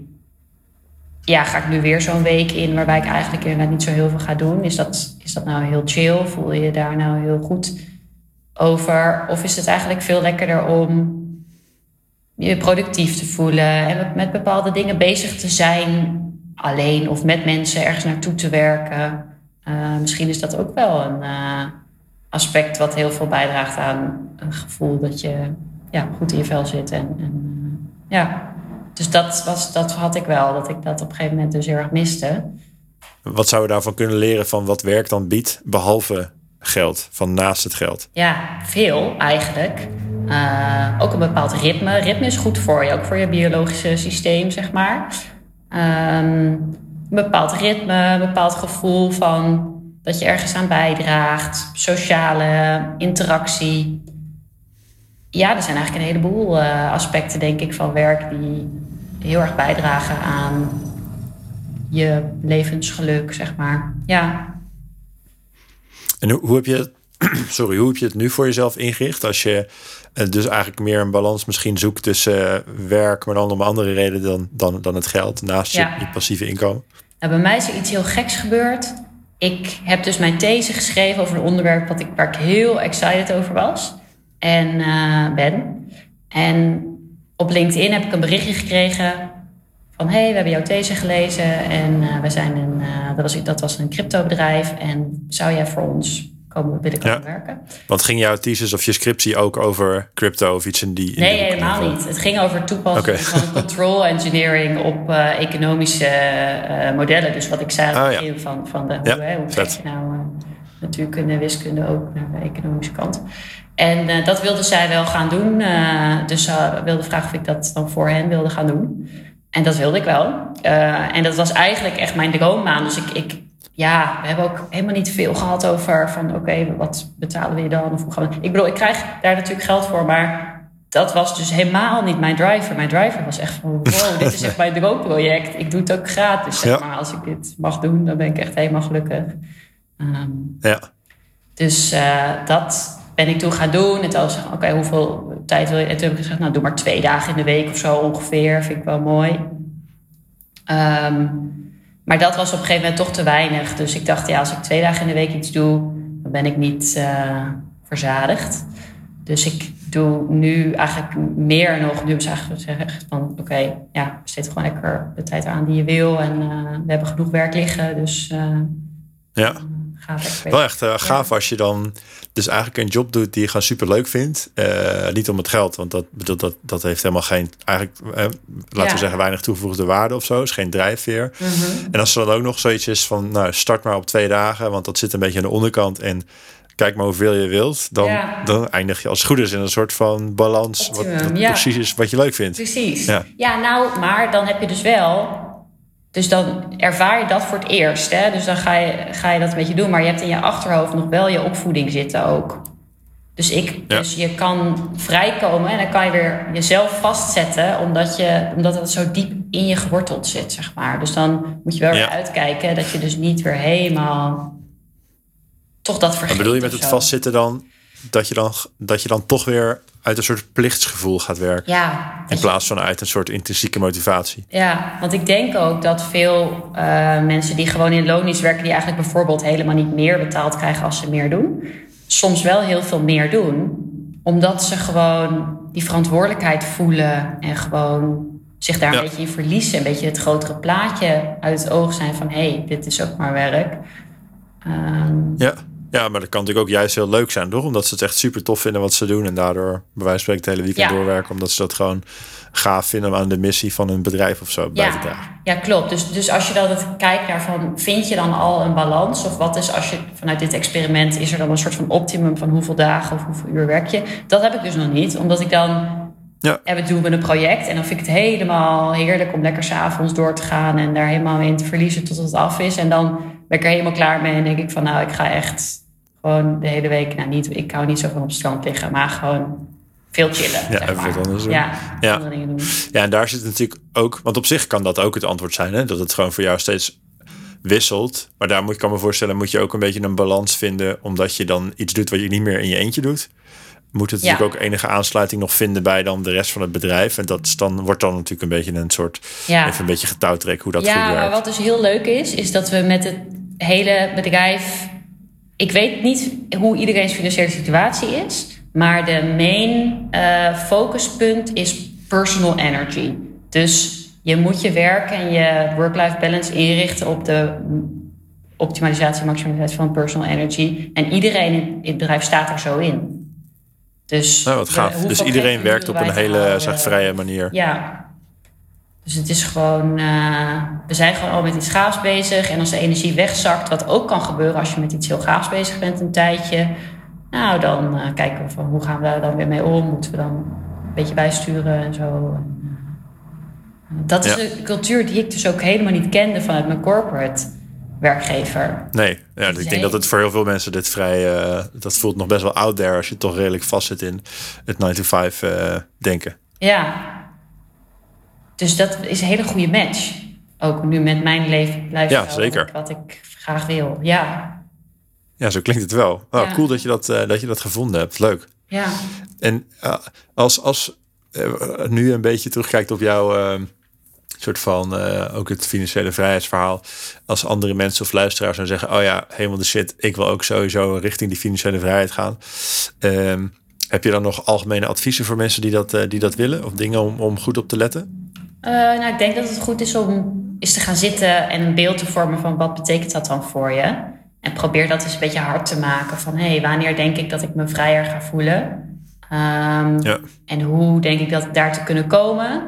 ja, ga ik nu weer zo'n week in waarbij ik eigenlijk inderdaad niet zo heel veel ga doen? Is dat, is dat nou heel chill? Voel je je daar nou heel goed over? Of is het eigenlijk veel lekkerder om je productief te voelen en met bepaalde dingen bezig te zijn, alleen of met mensen ergens naartoe te werken. Uh, misschien is dat ook wel een uh, aspect wat heel veel bijdraagt aan een gevoel dat je ja, goed in je vel zit. En, en uh, ja. Dus dat, was, dat had ik wel, dat ik dat op een gegeven moment dus heel erg miste. Wat zouden we daarvan kunnen leren van wat werk dan biedt, behalve geld, van naast het geld? Ja, veel eigenlijk. Uh, ook een bepaald ritme. Ritme is goed voor je, ook voor je biologische systeem, zeg maar. Um, een bepaald ritme, een bepaald gevoel van dat je ergens aan bijdraagt, sociale interactie. Ja, er zijn eigenlijk een heleboel uh, aspecten, denk ik, van werk die heel erg bijdragen aan je levensgeluk, zeg maar. Ja. En hoe, heb je <clears throat> sorry, hoe heb je het nu voor jezelf ingericht? Als je dus eigenlijk meer een balans misschien zoekt tussen uh, werk, maar dan om andere redenen dan, dan, dan het geld, naast je, je, passieve inkomen? Nou, bij mij is er iets heel geks gebeurd. Ik heb dus mijn these geschreven over een onderwerp wat ik, waar ik heel excited over was en uh, ben. En op LinkedIn heb ik een berichtje gekregen van hey, we hebben jouw these gelezen en we zijn een, dat, was, dat was een cryptobedrijf en zou jij voor ons komen ja. werken. Want ging jouw thesis of je scriptie ook over crypto of iets in die? In nee, helemaal niet. Het ging over toepassing van <laughs> control engineering op uh, economische uh, modellen. Dus wat ik zei aan het begin van, van de, hoe, hè, hoe krijg je nou uh, natuurkunde, wiskunde ook naar de economische kant. En dat wilde zij wel gaan doen. dus ze wilde vragen of ik dat dan voor hen wilde gaan doen. En dat wilde ik wel. en dat was eigenlijk echt mijn droombaan. Dus ik, ik ja, we hebben ook helemaal niet veel gehad over van oké, wat betalen we je dan? Of hoe gaan we... Ik bedoel, ik krijg daar natuurlijk geld voor, maar dat was dus helemaal niet mijn driver. Mijn driver was echt van wow, <laughs> dit is echt mijn droomproject. Ik doe het ook gratis, zeg maar. Als ik dit mag doen, dan ben ik echt helemaal gelukkig. Um, ja. Dus uh, dat ben ik toen gaan doen. En toen zei oké, hoeveel tijd wil je? En toen heb ik gezegd, nou, doe maar twee dagen in de week of zo ongeveer. Vind ik wel mooi. Um, maar dat was op een gegeven moment toch te weinig. Dus ik dacht, ja, als ik twee dagen in de week iets doe, dan ben ik niet uh, verzadigd. Dus ik doe nu eigenlijk meer nog. Nu ze eigenlijk gezegd van, oké, ja, zit gewoon lekker de tijd aan die je wil. En uh, we hebben genoeg werk liggen, dus uh, ja. Wel echt uh, gaaf als je dan dus eigenlijk een job doet die je gewoon super leuk vindt. Uh, niet om het geld, want dat, dat, dat, dat heeft helemaal geen, eigenlijk, uh, laten we zeggen, weinig toegevoegde waarde of zo. is geen drijfveer. Mm -hmm. En als er dan ook nog zoiets is van, nou, start maar op twee dagen, want dat zit een beetje aan de onderkant. En kijk maar hoeveel je wilt, dan, Ja. dan eindig je als het goed is in een soort van balans. Wat ja. precies is wat je leuk vindt. Precies. Ja. Ja. nou, maar dan heb je dus wel. Dus dan ervaar je dat voor het eerst. Hè? Dus dan ga je, ga je dat een beetje doen. Maar je hebt in je achterhoofd nog wel je opvoeding zitten ook. Dus, ik, Ja. dus je kan vrijkomen en dan kan je weer jezelf vastzetten. Omdat, je, omdat het zo diep in je geworteld zit, zeg maar. Dus dan moet je wel Ja. weer uitkijken dat je dus niet weer helemaal... Toch dat vergeet Maar bedoel je met het zo. vastzitten dan dat je dan, dat je dan toch weer uit een soort plichtsgevoel gaat werken? Ja, In plaats van uit een soort intrinsieke motivatie. Ja, want ik denk ook dat veel eh, mensen die gewoon in loondienst werken, die eigenlijk bijvoorbeeld helemaal niet meer betaald krijgen als ze meer doen, soms wel heel veel meer doen, omdat ze gewoon die verantwoordelijkheid voelen en gewoon zich daar Ja. een beetje in verliezen, een beetje het grotere plaatje uit het oog zijn van hé, hey, dit is ook maar werk. Ehm, Ja. Ja, maar dat kan natuurlijk ook juist heel leuk zijn, toch? Omdat ze het echt super tof vinden wat ze doen. En daardoor bij wijze van spreken het hele weekend Ja. doorwerken. Omdat ze dat gewoon gaaf vinden om aan de missie van hun bedrijf of zo bij te dragen. Ja, ja klopt. Dus, dus als je dan het kijkt naar van, vind je dan al een balans? Of wat is als je vanuit dit experiment, is er dan een soort van optimum van hoeveel dagen of hoeveel uur werk je? Dat heb ik dus nog niet, omdat ik dan, Ja. ja, we doen we een project en dan vind ik het helemaal heerlijk om lekker s'avonds door te gaan en daar helemaal in te verliezen tot het af is. En dan ben ik er helemaal klaar mee en denk ik van, nou, ik ga echt gewoon de hele week, nou niet, ik hou niet zo van op het strand liggen, maar gewoon veel chillen. Ja, zeg maar. wat anders doen. Ja, Ja. andere dingen doen. Ja, en daar zit natuurlijk ook, want op zich kan dat ook het antwoord zijn, hè? dat het gewoon voor jou steeds wisselt. Maar daar moet ik kan me voorstellen, moet je ook een beetje een balans vinden, omdat je dan iets doet wat je niet meer in je eentje doet. Moet het Ja. natuurlijk ook enige aansluiting nog vinden bij dan de rest van het bedrijf. En dat dan, wordt dan natuurlijk een beetje een soort, Ja. even een beetje getouwtrek hoe dat ja, goed werkt. maar wat dus heel leuk is, is dat we met het hele bedrijf. Ik weet niet hoe iedereen's financiële situatie is, maar de main eh, focuspunt is personal energy. Dus je moet je werk en je work-life balance inrichten op de optimalisatie en maximalisatie van personal energy. En iedereen in het bedrijf staat er zo in. Dus, Nou, wat gaaf. Dus iedereen werkt op een hele zeg, vrije manier. Ja. Dus het is gewoon, eh, we zijn gewoon al met iets gaafs bezig. En als de energie wegzakt, wat ook kan gebeuren als je met iets heel gaafs bezig bent een tijdje. Nou, dan eh, kijken we van hoe gaan we daar dan weer mee om. Moeten we dan een beetje bijsturen en zo. Eh, dat is Ja. een cultuur die ik dus ook helemaal niet kende vanuit mijn corporate werkgever. Nee, ja, ik denk dat het voor heel veel mensen dit vrij... dat voelt nog best wel out there als je toch redelijk vast zit in het 9 to 5 eh, denken. Ja. Dus dat is een hele goede match. Ook nu met mijn leven Ja, zeker. Wat ik graag wil. Ja. Ja, zo klinkt het wel. Ja. Cool dat je dat, eh, dat je dat gevonden hebt. Leuk. Ja. En eh, als, als eh, nu een beetje terugkijkt op jouw soort van ook het financiële vrijheidsverhaal. Als andere mensen of luisteraars dan zeggen: Oh ja, helemaal de shit, ik wil ook sowieso richting die financiële vrijheid gaan. Ehm, heb je dan nog algemene adviezen voor mensen die dat, die dat willen? Of dingen om, om goed op te letten? Eh, nou, ik denk dat het goed is om eens te gaan zitten en een beeld te vormen van wat betekent dat dan voor je. En probeer dat eens een beetje hard te maken van hé, hey, wanneer denk ik dat ik me vrijer ga voelen? Ehm, Ja. En hoe denk ik dat daar te kunnen komen?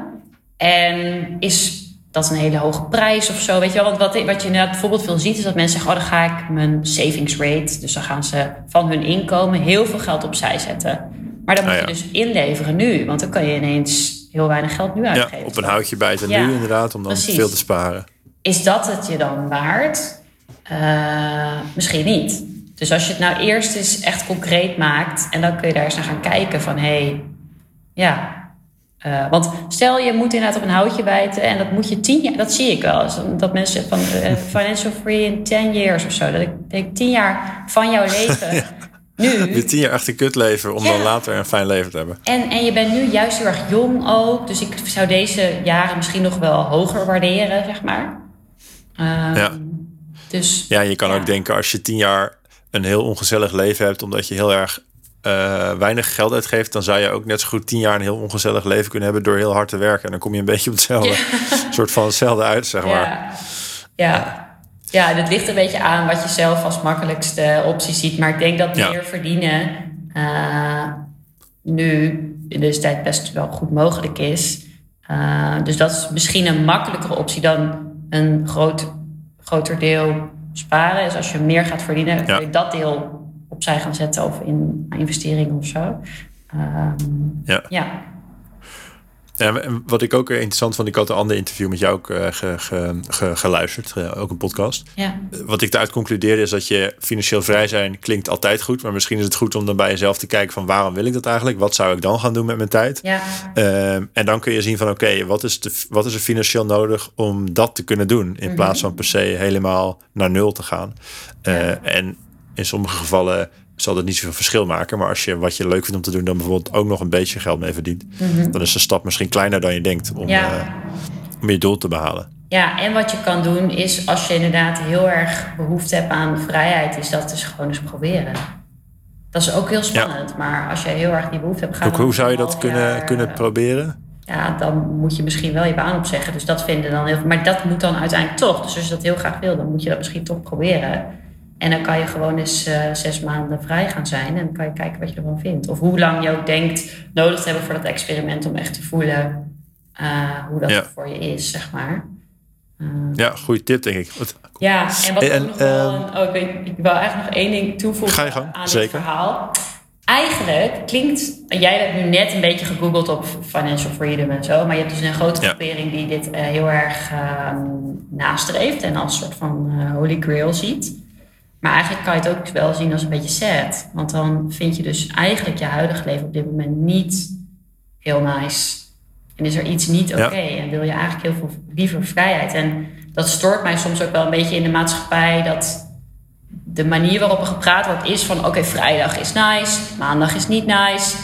En is dat een hele hoge prijs of zo? Weet je wel, want wat, wat je inderdaad bijvoorbeeld veel ziet, is dat mensen zeggen: Oh, dan ga ik mijn savings rate. Dus dan gaan ze van hun inkomen heel veel geld opzij zetten. Maar dan moet Ah, je dus inleveren nu, want dan kan je ineens heel weinig geld nu Ja, uitgeven. op een houtje bijten Ja, nu inderdaad, om dan precies. veel te sparen. Is dat het je dan waard? Eh, misschien niet. Dus als je het nou eerst eens echt concreet maakt en dan kun je daar eens naar gaan kijken van hé, hey, ja. Eh, want stel je moet inderdaad op een houtje bijten en dat moet je tien jaar, dat zie ik wel eens. Dat mensen van eh, <laughs> financial free in 10 years of zo. Dat ik denk tien jaar van jouw <laughs> leven nu. <laughs> Je tien jaar achter kut leven om Ja. dan later een fijn leven te hebben. En, en je bent nu juist heel erg jong ook. Dus ik zou deze jaren misschien nog wel hoger waarderen, zeg maar. Ehm, Ja. Dus, Ja, je kan Ja. ook denken als je tien jaar een heel ongezellig leven hebt, omdat je heel erg eh, weinig geld uitgeeft, dan zou je ook net zo goed tien jaar een heel ongezellig leven kunnen hebben door heel hard te werken. En dan kom je een beetje op hetzelfde <laughs> soort van hetzelfde uit, zeg maar. ja. ja. Ja, het ligt een beetje aan wat je zelf als makkelijkste optie ziet. Maar ik denk dat meer verdienen uh, nu in deze tijd best wel goed mogelijk is. Uh, dus dat is misschien een makkelijkere optie dan een groot, groter deel sparen. Dus als je meer gaat verdienen, kun je dat deel opzij gaan zetten of in investeringen of zo. Um, ja. ja. Ja, wat ik ook interessant vond, ik had een ander interview met jou ook uh, ge, geluisterd, uh, ook een podcast. Ja. Wat ik daaruit concludeerde is dat je financieel vrij zijn klinkt altijd goed, maar misschien is het goed om dan bij jezelf te kijken van waarom wil ik dat eigenlijk? Wat zou ik dan gaan doen met mijn tijd? Ja. Uh, en dan kun je zien van oké, wat, is de, wat is er financieel nodig om dat te kunnen doen in mm -hmm. plaats van per se helemaal naar nul te gaan. Ja. En in sommige gevallen zal dat niet zoveel verschil maken. Maar als je wat je leuk vindt om te doen, dan bijvoorbeeld ook nog een beetje geld mee verdient, Mhm. dan is de stap misschien kleiner dan je denkt om, Ja. eh, om je doel te behalen. Ja, en wat je kan doen is als je inderdaad heel erg behoefte hebt aan vrijheid, is dat dus gewoon eens proberen. Dat is ook heel spannend, maar als je heel erg die behoefte hebt, ga Hoe, zou je dat kunnen, jaar, kunnen proberen? Ja, dan moet je misschien wel je baan opzeggen. Dus dat vinden dan heel veel. Maar dat moet dan uiteindelijk toch. Dus als je dat heel graag wil, dan moet je dat misschien toch proberen. En dan kan je gewoon eens eh, zes maanden vrij gaan zijn. En dan kan je kijken wat je ervan vindt. Of hoe lang je ook denkt nodig te hebben voor dat experiment om echt te voelen eh, hoe dat Ja. voor je is, zeg maar. Eh, Ja, goede tip denk ik. Wat- ja, en wat En, ook nog wel... ehm, een- oh, ik, weet, ik wil eigenlijk nog één ding toevoegen Ga je gang, aan zeker. dit verhaal. Eigenlijk klinkt... Jij hebt nu net een beetje gegoogeld op financial freedom en zo. Maar je hebt dus een grote Ja. groepering die dit heel erg ehm, nastreeft. En als soort van holy grail ziet. Maar eigenlijk kan je het ook wel zien als een beetje sad. Want dan vind je dus eigenlijk je huidige leven op dit moment niet heel nice. En is er iets niet oké. Ja. En wil je eigenlijk heel veel liever vrijheid. En dat stoort mij soms ook wel een beetje in de maatschappij. Dat de manier waarop er gepraat wordt is van... oké, vrijdag is nice, maandag is niet nice.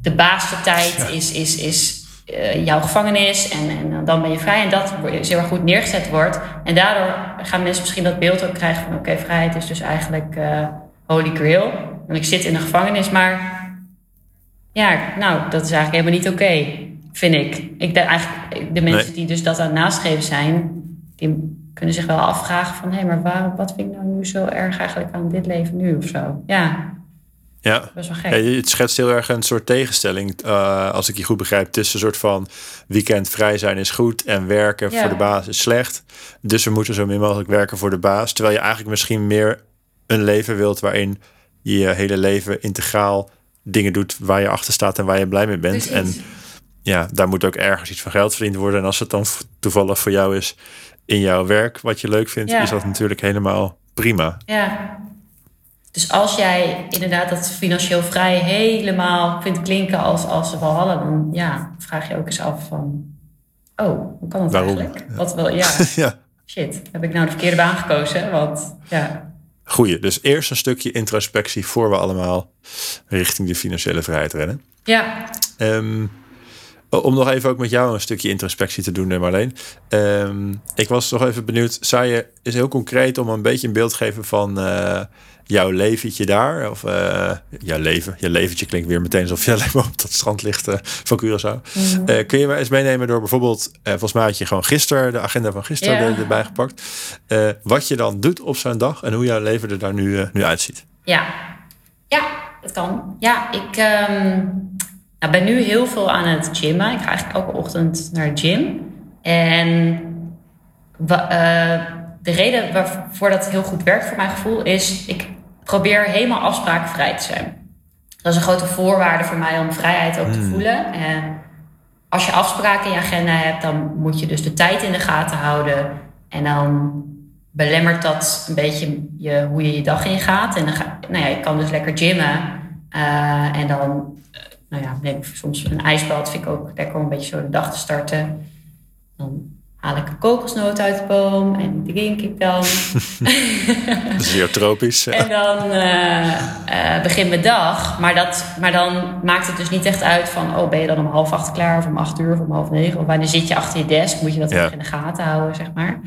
De baasste tijd is, is, is eh, jouw gevangenis en, en dan ben je vrij. En dat heel erg goed neergezet wordt. En daardoor gaan mensen misschien dat beeld ook krijgen van... oké, vrijheid is dus eigenlijk eh, holy grail. En ik zit in de gevangenis, maar... Ja, nou, dat is eigenlijk helemaal niet oké, vind ik. ik denk eigenlijk, de mensen Nee. die dus dat aan het nastreven zijn... die kunnen zich wel afvragen van... hé, maar waarom, wat vind ik nou nu zo erg eigenlijk aan dit leven nu of zo? Ja, Ja. best wel gek. Ja, het schetst heel erg een soort tegenstelling, eh, als ik je goed begrijp, tussen een soort van weekend vrij zijn is goed en werken Ja. voor de baas is slecht. Dus we moeten zo min mogelijk werken voor de baas. Terwijl je eigenlijk misschien meer een leven wilt waarin je je hele leven integraal dingen doet waar je achter staat en waar je blij mee bent. En ja, daar moet ook ergens iets van geld verdiend worden. En als het dan toevallig voor jou is in jouw werk, wat je leuk vindt, Ja. is dat natuurlijk helemaal prima. Ja. Dus als jij inderdaad dat financieel vrij helemaal vindt klinken als, als hadden, dan ja, vraag je ook eens af van, oh, hoe kan dat Waarom? eigenlijk? Wat wel, ja, <laughs> ja. shit, heb ik nou de verkeerde baan gekozen? Want ja, Goeie. Dus eerst een stukje introspectie voor we allemaal richting de financiële vrijheid rennen. ja, Ehm, om nog even ook met jou een stukje introspectie te doen, eh, Marleen. Ehm, ik was nog even benieuwd. Zou je is heel concreet om een beetje een beeld te geven van eh, jouw leventje daar? Of eh, jouw leven. Je leventje klinkt weer meteen alsof je <laughs> alleen maar op dat strand ligt eh, van Curaçao. Eh, kun je me eens meenemen door bijvoorbeeld, volgens mij had je gewoon gisteren de agenda van gisteren er- erbij gepakt. Wat je dan doet op zo'n dag en hoe jouw leven er daar nu, nu uitziet. ja, ja, dat kan. Ja, ik ehm, nou, ben nu heel veel aan het gymmen. Ik ga eigenlijk elke ochtend naar de gym. En de reden waarvoor dat heel goed werkt voor mijn gevoel is... ik probeer helemaal afsprakenvrij te zijn. Dat is een grote voorwaarde voor mij om vrijheid ook te voelen. En als je afspraken in je agenda hebt, dan moet je dus de tijd in de gaten houden. En dan belemmert dat een beetje je, hoe je je dag ingaat. En dan ga, nou ja, je kan dus lekker gymmen. Eh, en dan eh, nou ja, neem ik soms een ijsbad. Vind ik ook lekker om een beetje zo de dag te starten. Dan haal ik een kokosnoot uit de boom en die drink ik dan. <laughs> Dat is weer tropisch. Ja. En dan eh eh, begint mijn dag. Maar, dat, maar dan maakt het dus niet echt uit van... oh, ben je dan om half acht klaar of om acht uur of om half negen? Of wanneer zit je achter je desk? Moet je dat Ja. in de gaten houden, zeg maar.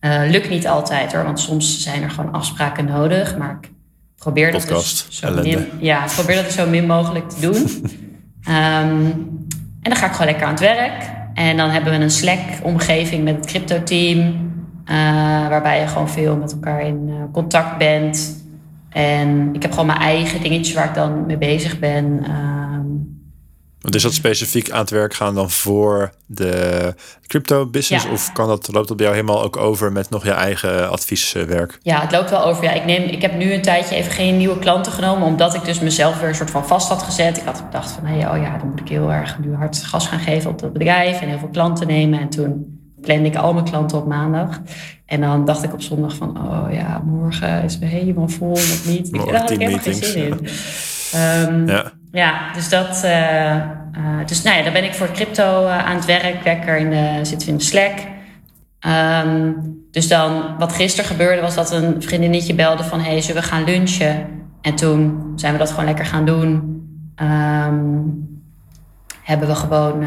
Eh, lukt niet altijd hoor, want soms zijn er gewoon afspraken nodig. Maar ik probeer dat Podcast, dus zo ellende. min, ja, ik probeer dat dus zo min mogelijk te doen. <laughs> Ehm, en dan ga ik gewoon lekker aan het werk. En dan hebben we een Slack-omgeving met het crypto-team. Uh, waarbij je gewoon veel met elkaar in uh, contact bent. En ik heb gewoon mijn eigen dingetjes waar ik dan mee bezig ben. Ehm, Want is dat specifiek aan het werk gaan dan voor de crypto business? Ja. Of kan dat, loopt dat bij jou helemaal ook over met nog je eigen advieswerk? Ja, het loopt wel over. Ja, ik, neem, ik heb nu een tijdje even geen nieuwe klanten genomen, omdat ik dus mezelf weer een soort van vast had gezet. Ik had gedacht van, hey, oh ja, dan moet ik heel erg nu hard gas gaan geven op dat bedrijf en heel veel klanten nemen. En toen plande ik al mijn klanten op maandag. En dan dacht ik op zondag van, oh ja, morgen is weer helemaal vol met meetings. Morgen Daar had ik helemaal geen zin in. <laughs> Ehm, Ja. ja, dus dat. eh, eh, dus nou ja, daar ben ik voor crypto eh, aan het werk. Lekker in de, zitten we in de Slack. Ehm, dus dan, wat gisteren gebeurde, was dat een vriendinnetje belde van: hey, zullen we gaan lunchen? En toen zijn we dat gewoon lekker gaan doen. Ehm, hebben we gewoon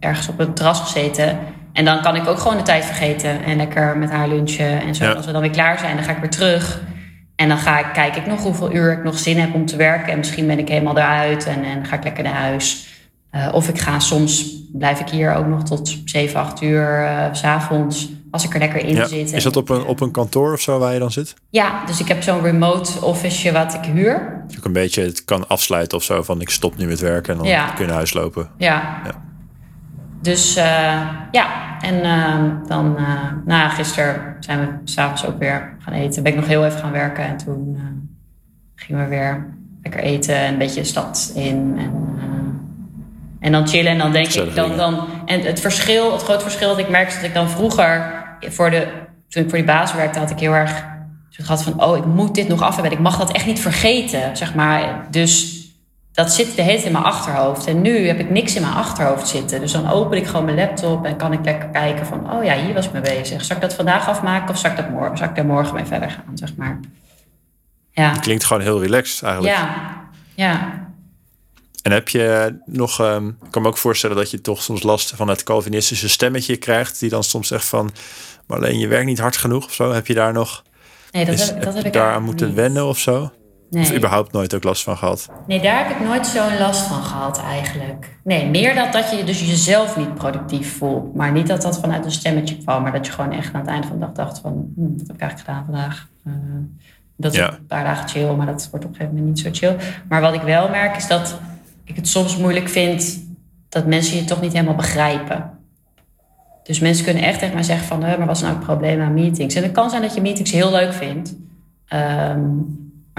ergens op een terras gezeten. En dan kan ik ook gewoon de tijd vergeten en lekker met haar lunchen. En zo, Ja. als we dan weer klaar zijn, dan ga ik weer terug. En dan ga ik, kijk ik nog hoeveel uur ik nog zin heb om te werken. En misschien ben ik helemaal eruit en, en ga ik lekker naar huis. Eh, of ik ga soms, blijf ik hier ook nog tot 7, 8 uur eh, s s'avonds. Als ik er lekker in Ja. zit. Is dat op een, op een kantoor of zo waar je dan zit? Ja, dus ik heb zo'n remote office wat ik huur. Dat je ook een beetje het kan afsluiten of zo van ik stop nu met werken en dan Ja. kun je naar huis lopen. Ja. Ja. Dus eh, ja, en eh, dan, eh ja, gisteren zijn we s'avonds ook weer gaan eten. Ben ik nog heel even gaan werken en toen gingen we weer lekker eten en een beetje de stad in. En, en dan chillen en dan denk ik dan, dan. En het verschil, het grote verschil dat ik merk is dat ik dan vroeger, voor de, toen ik voor die baas werkte, had ik heel erg gehad van: oh, ik moet dit nog af hebben. Ik mag dat echt niet vergeten, zeg maar. Dus dat zit de hele tijd in mijn achterhoofd. En nu heb ik niks in mijn achterhoofd zitten. Dus dan open ik gewoon mijn laptop en kan ik lekker kijken van... oh ja, hier was ik mee bezig. Zal ik dat vandaag afmaken of zal ik, dat morgen, zal ik daar morgen mee verder gaan, zeg maar. Ja, Klinkt gewoon heel relaxed eigenlijk. ja, ja. En heb je nog, ehm, ik kan me ook voorstellen dat je toch soms last van het Calvinistische stemmetje krijgt, die dan soms zegt van, maar alleen je werkt niet hard genoeg of zo. Heb je daar nog, Nee, dat is, heb, dat heb ik daar aan moeten niet. wennen of zo? Nee. Of überhaupt nooit ook last van gehad? nee, daar heb ik nooit zo'n last van gehad eigenlijk. Nee, meer dat, dat je dus jezelf niet productief voelt. Maar niet dat dat vanuit een stemmetje kwam. Maar dat je gewoon echt aan het einde van de dag dacht van... Hm, wat heb ik eigenlijk gedaan vandaag? Eh, dat is Ja. een paar dagen chill, maar dat wordt op een gegeven moment niet zo chill. Maar wat ik wel merk is dat ik het soms moeilijk vind... dat mensen je toch niet helemaal begrijpen. Dus mensen kunnen echt tegen mij zeggen van... "Huh, maar wat is nou het probleem aan meetings? En het kan zijn dat je meetings heel leuk vindt. Ehm,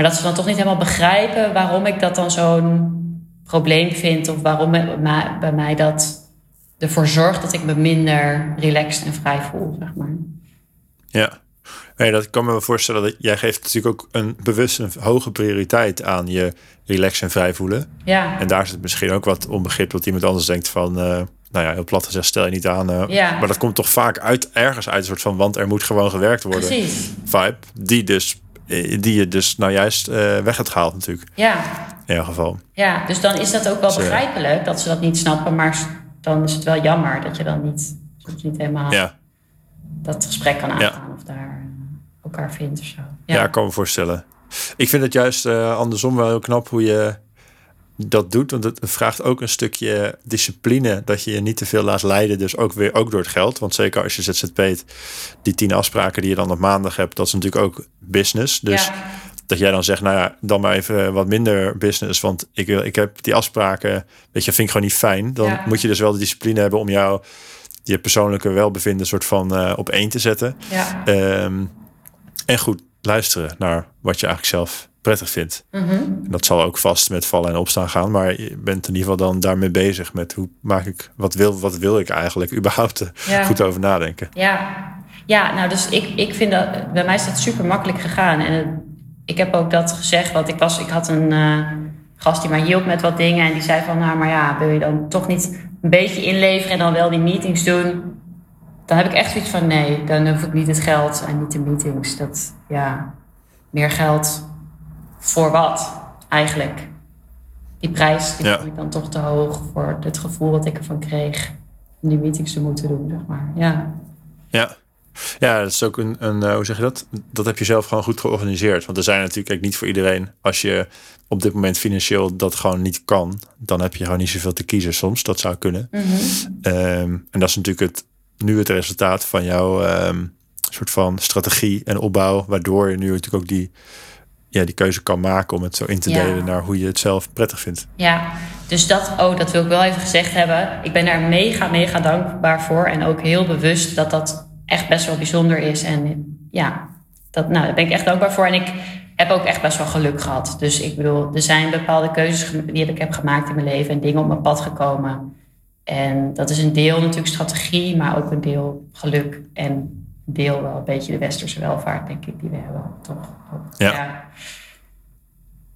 maar dat ze dan toch niet helemaal begrijpen... waarom ik dat dan zo'n probleem vind... of waarom bij mij- bij mij dat ervoor zorgt... dat ik me minder relaxed en vrij voel, zeg maar. Ja. Nee, dat kan me voorstellen dat jij geeft natuurlijk ook een bewust een hoge prioriteit aan je relax en vrij voelen. Ja, En daar zit misschien ook wat onbegrip dat iemand anders denkt van, eh, nou ja, heel plat gezegd, stel je niet aan. eh, Ja. Maar dat komt toch vaak uit, ergens uit een soort van, want er moet gewoon gewerkt worden. precies. Vibe, die dus, die je dus nou juist eh, weg hebt gehaald natuurlijk, Ja, in ieder geval. ja, dus dan is dat ook wel Ze- begrijpelijk... dat ze dat niet snappen, maar dan is het wel jammer... dat je dan niet, soms niet helemaal Ja, dat gesprek kan Ja. aangaan... of daar eh, elkaar vindt of zo. ja. ik kan me voorstellen. Ik vind het juist eh, andersom wel heel knap hoe je dat doet. Want het vraagt ook een stukje discipline. Dat je je niet te veel laat leiden. Dus ook weer ook door het geld. Want zeker als je ZZP't, die tien afspraken die je dan op maandag hebt, dat is natuurlijk ook business. Dus Ja. dat jij dan zegt, nou ja, dan maar even wat minder business. Want ik, wil, ik heb die afspraken, weet je, vind ik gewoon niet fijn. Dan Ja. moet je dus wel de discipline hebben om jou je persoonlijke welbevinden soort van eh, op één te zetten. Ja. Ehm, en goed luisteren naar wat je eigenlijk zelf prettig vindt. Mhm. Dat zal ook vast met vallen en opstaan gaan. Maar je bent in ieder geval dan daarmee bezig met hoe maak ik, wat wil, wat wil ik eigenlijk überhaupt er Ja. goed over nadenken. Ja, ja nou, dus ik, ik vind dat bij mij is dat super makkelijk gegaan. En het- ik heb ook dat gezegd, want ik, was, ik had een eh, gast die mij hielp met wat dingen. En die zei van, nou, maar ja, wil je dan toch niet een beetje inleveren en dan wel die meetings doen? Dan heb ik echt zoiets van, nee, dan hoef ik niet het geld en niet de meetings. Dat, ja, meer geld voor wat eigenlijk? Die prijs die Ja. vond ik dan toch te hoog voor het gevoel wat ik ervan kreeg om die meetings te moeten doen, zeg maar. Ja. Ja. Ja, dat is ook een, een eh, hoe zeg je dat? Dat heb je zelf gewoon goed georganiseerd. Want er zijn natuurlijk kijk, niet voor iedereen, als je op dit moment financieel dat gewoon niet kan, dan heb je gewoon niet zoveel te kiezen soms. Dat zou kunnen. Mhm. Ehm, en dat is natuurlijk het nu het resultaat van jouw ehm, soort van strategie en opbouw, waardoor je nu natuurlijk ook die, ja, die keuze kan maken om het zo in te Ja. delen naar hoe je het zelf prettig vindt. Ja, dus dat, oh, dat wil ik wel even gezegd hebben. Ik ben daar mega, mega dankbaar voor. En ook heel bewust dat dat echt best wel bijzonder is. En ja, dat, nou, daar ben ik echt dankbaar voor. En ik heb ook echt best wel geluk gehad. Dus ik bedoel, er zijn bepaalde keuzes die ik heb gemaakt in mijn leven. En dingen op mijn pad gekomen. En dat is een deel natuurlijk strategie, maar ook een deel geluk. En deel wel een beetje de westerse welvaart, denk ik, die we hebben. Toch? Ja.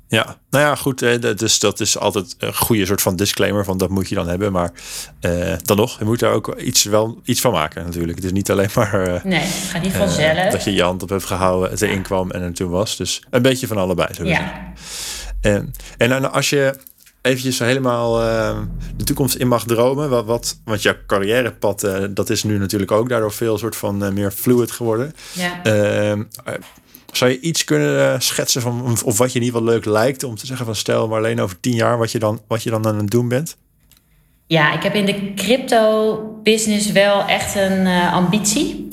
Ja, nou ja, goed. eh, dat- Dus dat is altijd een goede soort van disclaimer van dat moet je dan hebben. Maar eh, dan nog, je moet daar ook iets, wel iets van maken natuurlijk. Het is niet alleen maar eh, Nee, het gaat niet vanzelf. dat je je hand op hebt gehouden, het erin kwam en er toen was. Dus een beetje van allebei. Zo ja. En, en dan als je eventjes helemaal eh, de toekomst in mag dromen, wat, wat, want jouw carrièrepad, eh, dat is nu natuurlijk ook daardoor veel soort van eh, meer fluid geworden. ja. Ehm, eh, zou je iets kunnen schetsen van of, wat je ieder geval leuk lijkt om te zeggen van stel maar alleen over tien jaar wat je dan, wat je dan aan het doen bent? Ja, ik heb in de crypto business wel echt een ambitie.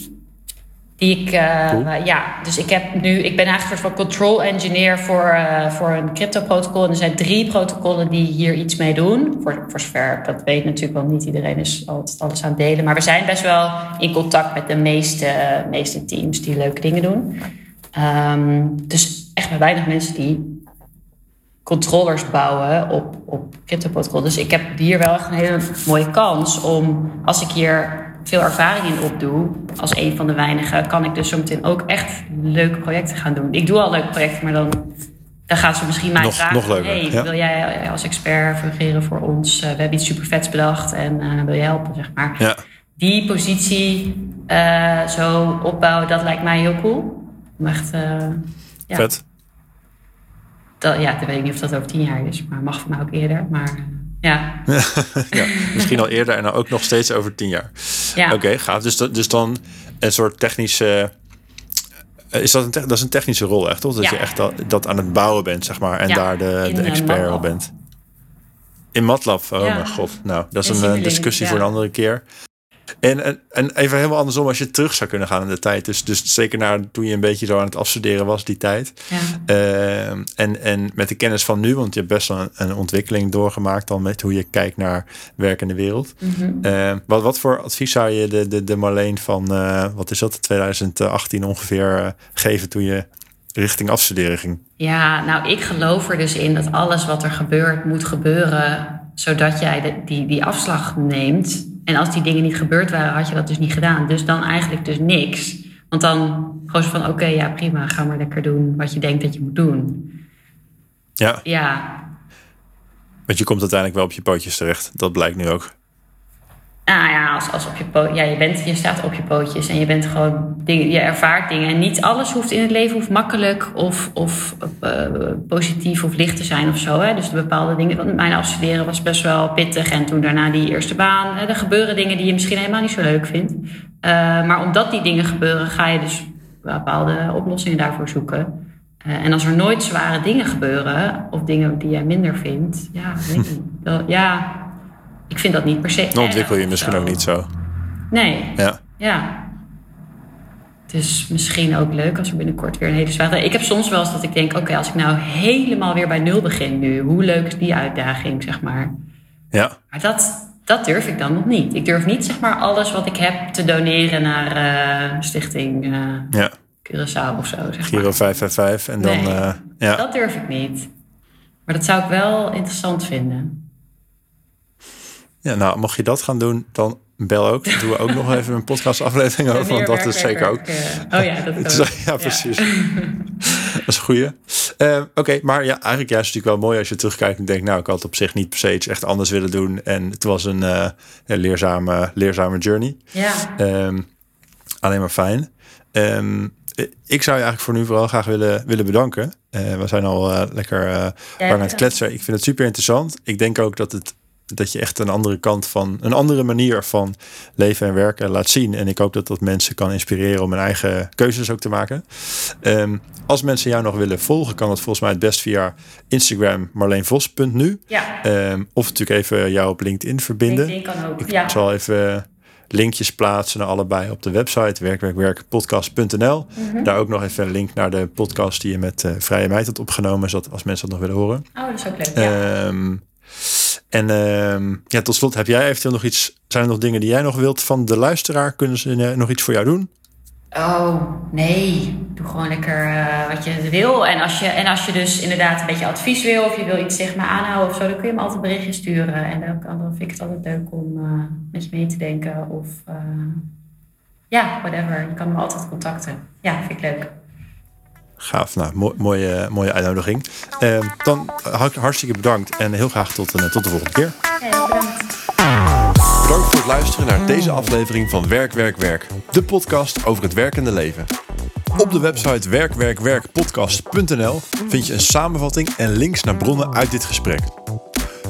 Die ik, eh, Cool. ja, dus ik heb nu, ik ben eigenlijk een soort van control engineer voor, eh, voor een crypto protocol. En er zijn drie protocollen die hier iets mee doen. Voor, voor zover dat weet natuurlijk wel niet iedereen is altijd alles aan het delen. Maar we zijn best wel in contact met de meeste, eh, meeste teams die leuke dingen doen. Ehm, dus echt maar weinig mensen die controllers bouwen op, op crypto-protocol. Dus ik heb hier wel echt een hele mooie kans om, als ik hier veel ervaring in opdoe, als een van de weinigen, kan ik dus zometeen ook echt leuke projecten gaan doen. Ik doe al leuke projecten, maar dan, dan gaan ze misschien mij Nog- vragen: nog leuker, hey, ja. wil jij als expert fungeren voor ons? Eh, we hebben iets super vets bedacht en eh, wil je helpen, zeg maar. Ja, Die positie eh, zo opbouwen, dat lijkt mij heel cool. Om echt, eh, ja. vet. Dat, ja, dan weet ik niet of dat over tien jaar is, maar mag voor mij ook eerder. Maar eh, ja, <laughs> ja, misschien al eerder en dan ook nog steeds over tien jaar. ja. Oké, gaaf. Dus, dat- dus dan een soort technische. eh, Is dat, een te- dat is een technische rol echt, toch? Dat Ja. je echt dat, dat aan het bouwen bent, zeg maar. En Ja, daar de, de eh, expert op bent. In MATLAB, oh mijn god. Nou, dat is een eh, discussie voor een andere keer. En, en, en even helemaal andersom, als je terug zou kunnen gaan in de tijd. Dus, dus zeker naar toen je een beetje zo aan het afstuderen was, die tijd. ja. Ehm, en, en met de kennis van nu, want je hebt best wel een, een ontwikkeling doorgemaakt dan met hoe je kijkt naar werk in de wereld. Mhm. Ehm, wat, wat voor advies zou je de, de, de Marleen van, eh, wat is dat, 2018 ongeveer eh, geven toen je richting afstuderen ging? Ja, nou, ik geloof er dus in dat alles wat er gebeurt, moet gebeuren. Zodat jij de, die, die afslag neemt. En als die dingen niet gebeurd waren, had je dat dus niet gedaan. Dus dan eigenlijk dus niks. Want dan gewoon van, oké, ja, prima. Ga maar lekker doen wat je denkt dat je moet doen. Ja, Ja, want je komt uiteindelijk wel op je pootjes terecht. Dat blijkt nu ook. Nou ja, als, als op je, po- ja je, bent, je staat op je pootjes en je bent gewoon dingen, je ervaart dingen. En niet alles hoeft in het leven hoeft makkelijk of, of eh, positief of licht te zijn of zo. Hè? Dus de bepaalde dingen. Want mijn afstuderen was best wel pittig. En toen daarna die eerste baan. Hè, er gebeuren dingen die je misschien helemaal niet zo leuk vindt. Eh, maar omdat die dingen gebeuren, ga je dus bepaalde oplossingen daarvoor zoeken. Eh, en als er nooit zware dingen gebeuren, of dingen die jij minder vindt, ja, weet ik <laughs> niet. Ja, ik vind dat niet per se. Dan ontwikkel je misschien zo. ook niet zo. Nee, Ja, ja. Dus misschien ook leuk als er binnenkort weer een hele zware... Ik heb soms wel eens dat ik denk, oké, als ik nou helemaal weer bij nul begin nu, hoe leuk is die uitdaging, zeg maar. ja, Maar dat, dat durf ik dan nog niet. Ik durf niet, zeg maar, alles wat ik heb te doneren naar eh, Stichting eh ja. Curaçao of zo, zeg maar. Giro 555 en dan, Nee. eh, ja. Dat durf ik niet. Maar dat zou ik wel interessant vinden. Ja. Nou, mocht je dat gaan doen, dan bel ook. Dan doen we ook nog <laughs> even een podcastaflevering over, want dat is zeker ook. Oh ja, dat <laughs> ook. is- ja, precies. <laughs> dat is een goeie. Eh, Oké, maar ja, eigenlijk juist natuurlijk wel mooi als je terugkijkt en denkt, nou, ik had op zich niet per se iets echt anders willen doen. En het was een eh, ja, leerzame, leerzame journey. Ja, Ehm, alleen maar fijn. Ehm, ik zou je eigenlijk voor nu vooral graag willen, willen bedanken. Eh, we zijn al eh, lekker eh lang aan het kletsen. Ik vind het super interessant. Ik denk ook dat, het, dat je echt een andere kant van, een andere manier van leven en werken laat zien. En ik hoop dat dat mensen kan inspireren om hun eigen keuzes ook te maken. Ehm, als mensen jou nog willen volgen, kan dat volgens mij het best via Instagram marleenvos.nu. ja. Ehm, of natuurlijk even jou op LinkedIn verbinden. LinkedIn kan ook. Ik ja. zal even linkjes plaatsen naar allebei op de website werkwerkwerkpodcast.nl. Mhm. Daar ook nog even een link naar de podcast die je met eh, Vrije Meid had opgenomen, zodat als mensen dat nog willen horen. Oh, dat is ook leuk. Ja. Ehm, en ehm, ja, tot slot, heb jij eventueel nog iets? Zijn er nog dingen die jij nog wilt van de luisteraar? Kunnen ze eh, nog iets voor jou doen? Oh, nee. Doe gewoon lekker eh, wat je wil. En als je, en als je dus inderdaad een beetje advies wil... of je wil iets zeg maar aanhouden of zo... dan kun je me altijd berichtjes sturen. En dan, dan vind ik het altijd leuk om eh, met je mee te denken. Of ja, whatever. Je kan me altijd contacten. Ja, vind ik leuk. Gaaf, nou, mooi, mooie, mooie uitnodiging. Ehm, dan hart- hartstikke bedankt en heel graag tot, tot de volgende keer. Ja, bedankt. Bedankt voor het luisteren naar deze aflevering van Werk, Werk, Werk. De podcast over het werkende leven. Op de website werkwerkwerkpodcast.nl vind je een samenvatting en links naar bronnen uit dit gesprek.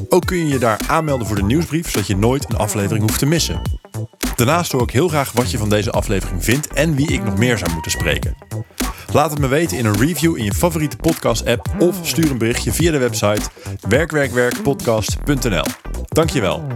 Ook kun je je daar aanmelden voor de nieuwsbrief, zodat je nooit een aflevering hoeft te missen. Daarnaast hoor ik heel graag wat je van deze aflevering vindt en wie ik nog meer zou moeten spreken. Laat het me weten in een review in je favoriete podcast-app of stuur een berichtje via de website werkwerkwerkpodcast.nl. Dankjewel.